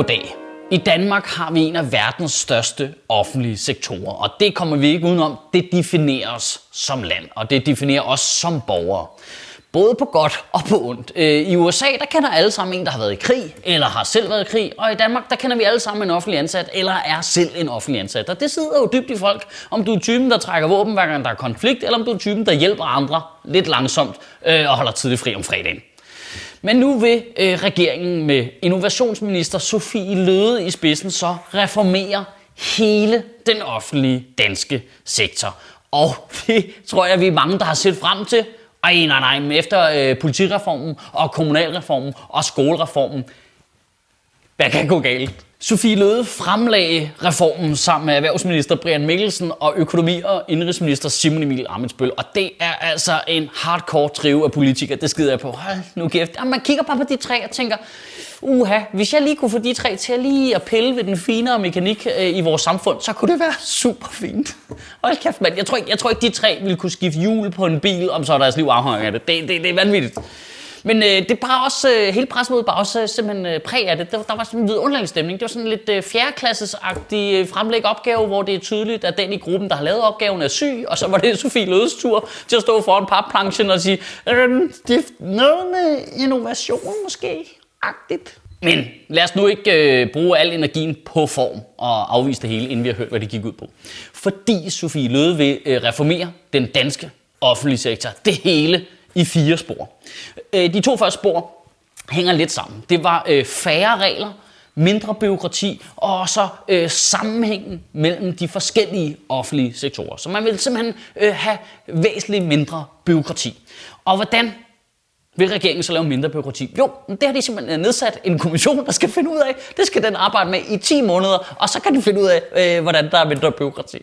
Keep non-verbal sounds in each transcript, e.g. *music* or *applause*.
Goddag. I Danmark har vi en af verdens største offentlige sektorer, og det kommer vi ikke udenom. Det definerer os som land, og det definerer os som borgere. Både på godt og på ondt. Øh, I USA, der kender alle sammen en, der har været i krig, eller har selv været i krig. Og i Danmark, der kender vi alle sammen en offentlig ansat, eller er selv en offentlig ansat. Og det sidder jo dybt i folk, om du er typen, der trækker våben, hver gang der er konflikt, eller om du er typen, der hjælper andre lidt langsomt øh, og holder tidligt fri om fredagen. Men nu vil øh, regeringen med innovationsminister Sofie Løde i spidsen så reformere hele den offentlige danske sektor. Og *laughs* det tror jeg, vi er mange, der har set frem til. Ej, nej, nej, men efter øh, politireformen og kommunalreformen og skolereformen, hvad kan gå galt? Sofie Løde fremlagde reformen sammen med erhvervsminister Brian Mikkelsen og økonomi- og indrigsminister Simon Emil Amitsbøl. Og det er altså en hardcore trio af politikere, det skider jeg på. Hold nu kæft. Jamen, man kigger bare på de tre og tænker, uha, hvis jeg lige kunne få de tre til at lige at pille ved den finere mekanik øh, i vores samfund, så kunne det være super fint. Hold kæft, mand. Jeg tror, ikke, jeg tror ikke, de tre ville kunne skifte hjul på en bil, om så deres liv afhænger af det. Det, det, det er vanvittigt. Men øh, det bare også, øh, hele pressemødet bare også øh, simpelthen øh, præg af det. Der, der var sådan en vidunderlig stemning. Det var sådan lidt øh, fjerdeklassesagtig øh, fremlæg opgave, hvor det er tydeligt, at den i gruppen, der har lavet opgaven, er syg. Og så var det *laughs* Sofie Lødes tur til at stå foran papplanchen og sige, øh, det er noget med innovation måske, agtigt. Men lad os nu ikke øh, bruge al energien på form og afvise det hele, inden vi har hørt, hvad det gik ud på. Fordi Sofie Løde vil øh, reformere den danske offentlige sektor. Det hele i fire spor. Øh, de to første spor hænger lidt sammen. Det var øh, færre regler, mindre byråkrati og så øh, sammenhængen mellem de forskellige offentlige sektorer. Så man vil simpelthen øh, have væsentligt mindre byråkrati. Og hvordan vil regeringen så lave mindre byråkrati? Jo, det har de simpelthen øh, nedsat en kommission, der skal finde ud af. Det skal den arbejde med i 10 måneder, og så kan de finde ud af, øh, hvordan der er mindre byråkrati.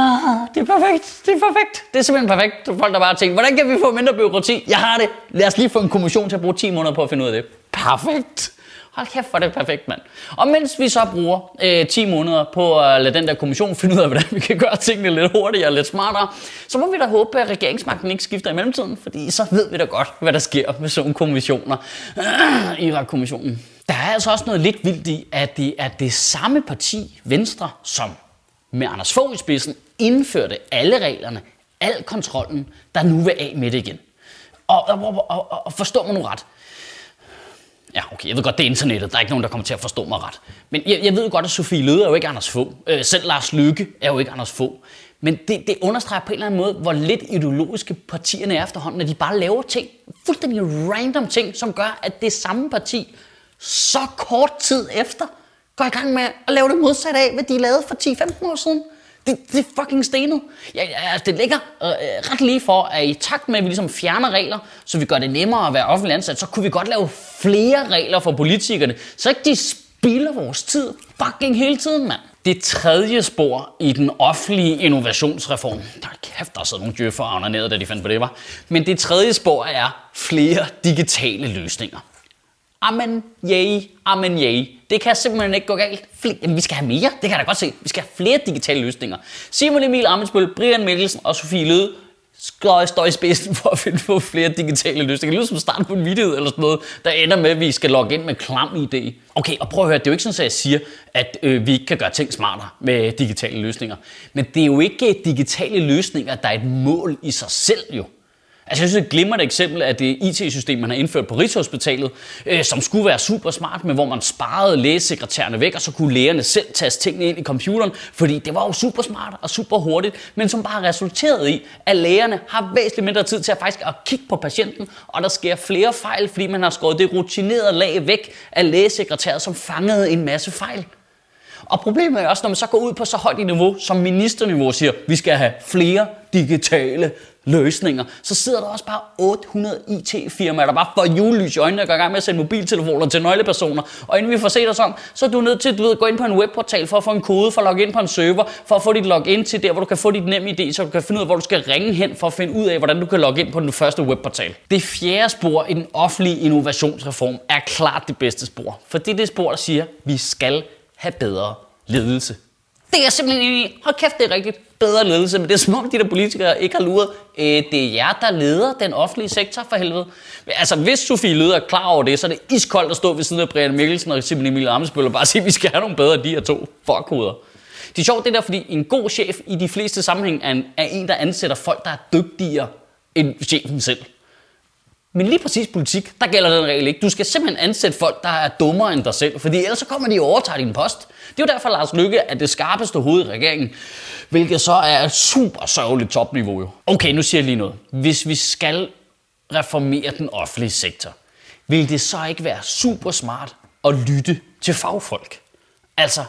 Ah, det er perfekt, det er perfekt. Det er simpelthen perfekt. Folk der bare tænker, hvordan kan vi få mindre byråkrati? Jeg har det. Lad os lige få en kommission til at bruge 10 måneder på at finde ud af det. Perfekt. Hold kæft, hvor det er perfekt, mand. Og mens vi så bruger øh, 10 måneder på at lade den der kommission finde ud af, hvordan vi kan gøre tingene lidt hurtigere og lidt smartere, så må vi da håbe, at regeringsmagten ikke skifter i mellemtiden, fordi så ved vi da godt, hvad der sker med sådan kommissioner. Øh, Irak-kommissionen. Der er altså også noget lidt vildt i, at det er det samme parti, Venstre, som med Anders Fogh i spidsen indførte alle reglerne, al kontrollen, der nu vil af med det igen. Og, og, og, og, og forstå mig nu ret. Ja, okay, jeg ved godt, det er internettet. Der er ikke nogen, der kommer til at forstå mig ret. Men jeg, jeg ved godt, at Sofie Løde er jo ikke Anders få. Øh, selv Lars Lykke er jo ikke Anders få. Men det, det understreger på en eller anden måde, hvor lidt ideologiske partierne er efterhånden, at de bare laver ting, fuldstændig random ting, som gør, at det samme parti så kort tid efter går i gang med at lave det modsatte af, hvad de lavede for 10-15 år siden. Det, det er fucking stenet. Ja, ja, det ligger øh, ret lige for, at i takt med, at vi ligesom fjerner regler, så vi gør det nemmere at være offentlig ansat, så kunne vi godt lave flere regler for politikerne, så ikke de spilder vores tid fucking hele tiden, mand. Det tredje spor i den offentlige innovationsreform, der er kæft, der sidder nogle djøffer og ned, da de fandt på det, var. Men det tredje spor er flere digitale løsninger. Amen, yay, amen, yay. Det kan simpelthen ikke gå galt. Jamen, vi skal have mere, det kan jeg da godt se. Vi skal have flere digitale løsninger. Simon Emil Amensbøl, Brian Mikkelsen og Sofie Løde skal står i spidsen for at finde på flere digitale løsninger. Det lyder som starten på en video eller sådan noget, der ender med, at vi skal logge ind med klam idé. Okay, og prøv at høre, det er jo ikke sådan, at jeg siger, at øh, vi ikke kan gøre ting smartere med digitale løsninger. Men det er jo ikke digitale løsninger, der er et mål i sig selv jo. Altså jeg synes, et glimrende eksempel er det IT-system, man har indført på Rigshospitalet, øh, som skulle være super smart, men hvor man sparede lægesekretærerne væk, og så kunne lægerne selv taste tingene ind i computeren, fordi det var jo super smart og super hurtigt, men som bare resulterede i, at lægerne har væsentligt mindre tid til at faktisk at kigge på patienten, og der sker flere fejl, fordi man har skåret det rutinerede lag væk af lægesekretæret, som fangede en masse fejl. Og problemet er også, når man så går ud på så højt et niveau, som ministerniveau siger, vi skal have flere digitale løsninger, så sidder der også bare 800 IT-firmaer, der bare får julelys i øjnene og går i gang med at sende mobiltelefoner til nøglepersoner. Og inden vi får set os om, så er du nødt til at du ved, gå ind på en webportal for at få en kode, for at logge ind på en server, for at få dit login til der, hvor du kan få dit nem idé, så du kan finde ud af, hvor du skal ringe hen for at finde ud af, hvordan du kan logge ind på den første webportal. Det fjerde spor i den offentlige innovationsreform er klart det bedste spor, for det er det spor, der siger, at vi skal have bedre ledelse. Det er simpelthen enig. Hold kæft, det er rigtigt. Bedre ledelse, men det er som om de der politikere ikke har luret. Øh, det er jer, der leder den offentlige sektor for helvede. Altså, hvis Sofie Løde er klar over det, så er det iskoldt at stå ved siden af Brian Mikkelsen og Simon Emil Amesbøl og bare sige, at vi skal have nogle bedre de her to fuckhoveder. Det er sjovt det der, fordi en god chef i de fleste sammenhæng er en, er en, der ansætter folk, der er dygtigere end chefen selv. Men lige præcis politik, der gælder den regel ikke. Du skal simpelthen ansætte folk, der er dummere end dig selv, fordi ellers så kommer de og overtager din post. Det er jo derfor, Lars Lykke er det skarpeste hoved i regeringen, hvilket så er et super sørgeligt topniveau jo. Okay, nu siger jeg lige noget. Hvis vi skal reformere den offentlige sektor, vil det så ikke være super smart at lytte til fagfolk? Altså,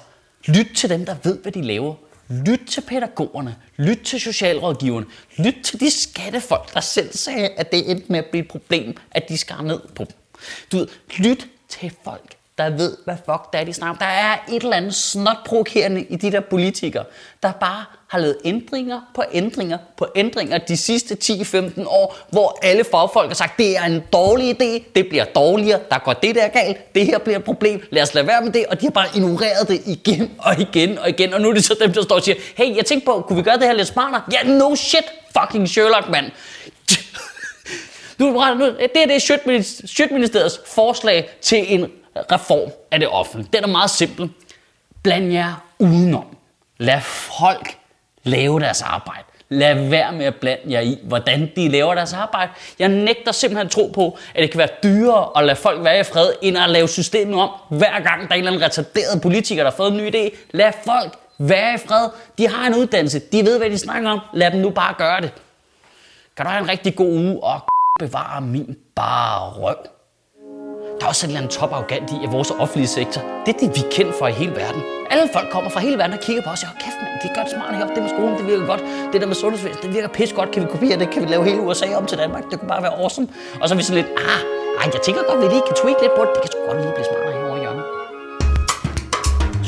lyt til dem, der ved, hvad de laver. Lyt til pædagogerne, lyt til socialrådgiverne, lyt til de skattefolk, der selv sagde, at det endte med at blive et problem, at de skar ned på dem. Du ved, lyt til folk, der ved, hvad fuck det er, de snakker. Der er et eller andet snotprovokerende i de der politikere, der bare har lavet ændringer på ændringer på ændringer de sidste 10-15 år, hvor alle fagfolk har sagt, det er en dårlig idé, det bliver dårligere, der går det der galt, det her bliver et problem, lad os lade være med det, og de har bare ignoreret det igen og igen og igen, og nu er det så dem, der står og siger, hey, jeg tænkte på, kunne vi gøre det her lidt smartere? Ja, yeah, no shit, fucking Sherlock, mand. *laughs* Nu, nu, det er det Sjøtministeriets forslag til en reform af det offentlige. Den er meget simpel. Bland jer udenom. Lad folk lave deres arbejde. Lad være med at blande jer i, hvordan de laver deres arbejde. Jeg nægter simpelthen at tro på, at det kan være dyrere at lade folk være i fred, end at lave systemet om, hver gang der er en eller anden retarderet politiker, der har fået en ny idé. Lad folk være i fred. De har en uddannelse. De ved, hvad de snakker om. Lad dem nu bare gøre det. Kan du have en rigtig god uge og bevare min bare røv. Der er også et eller andet top arrogant i, at vores offentlige sektor, det er det, vi er kendt for i hele verden. Alle folk kommer fra hele verden og kigger på os og siger, kæft mand, det er godt smart heroppe, det med skolen, det virker godt. Det der med sundhedsvæsen, det virker pis godt. Kan vi kopiere det? Kan vi lave hele USA om til Danmark? Det kunne bare være awesome. Og så er vi sådan lidt, ah, ej, jeg tænker godt, at vi lige kan tweak lidt på det. Det kan sgu godt lige blive smart.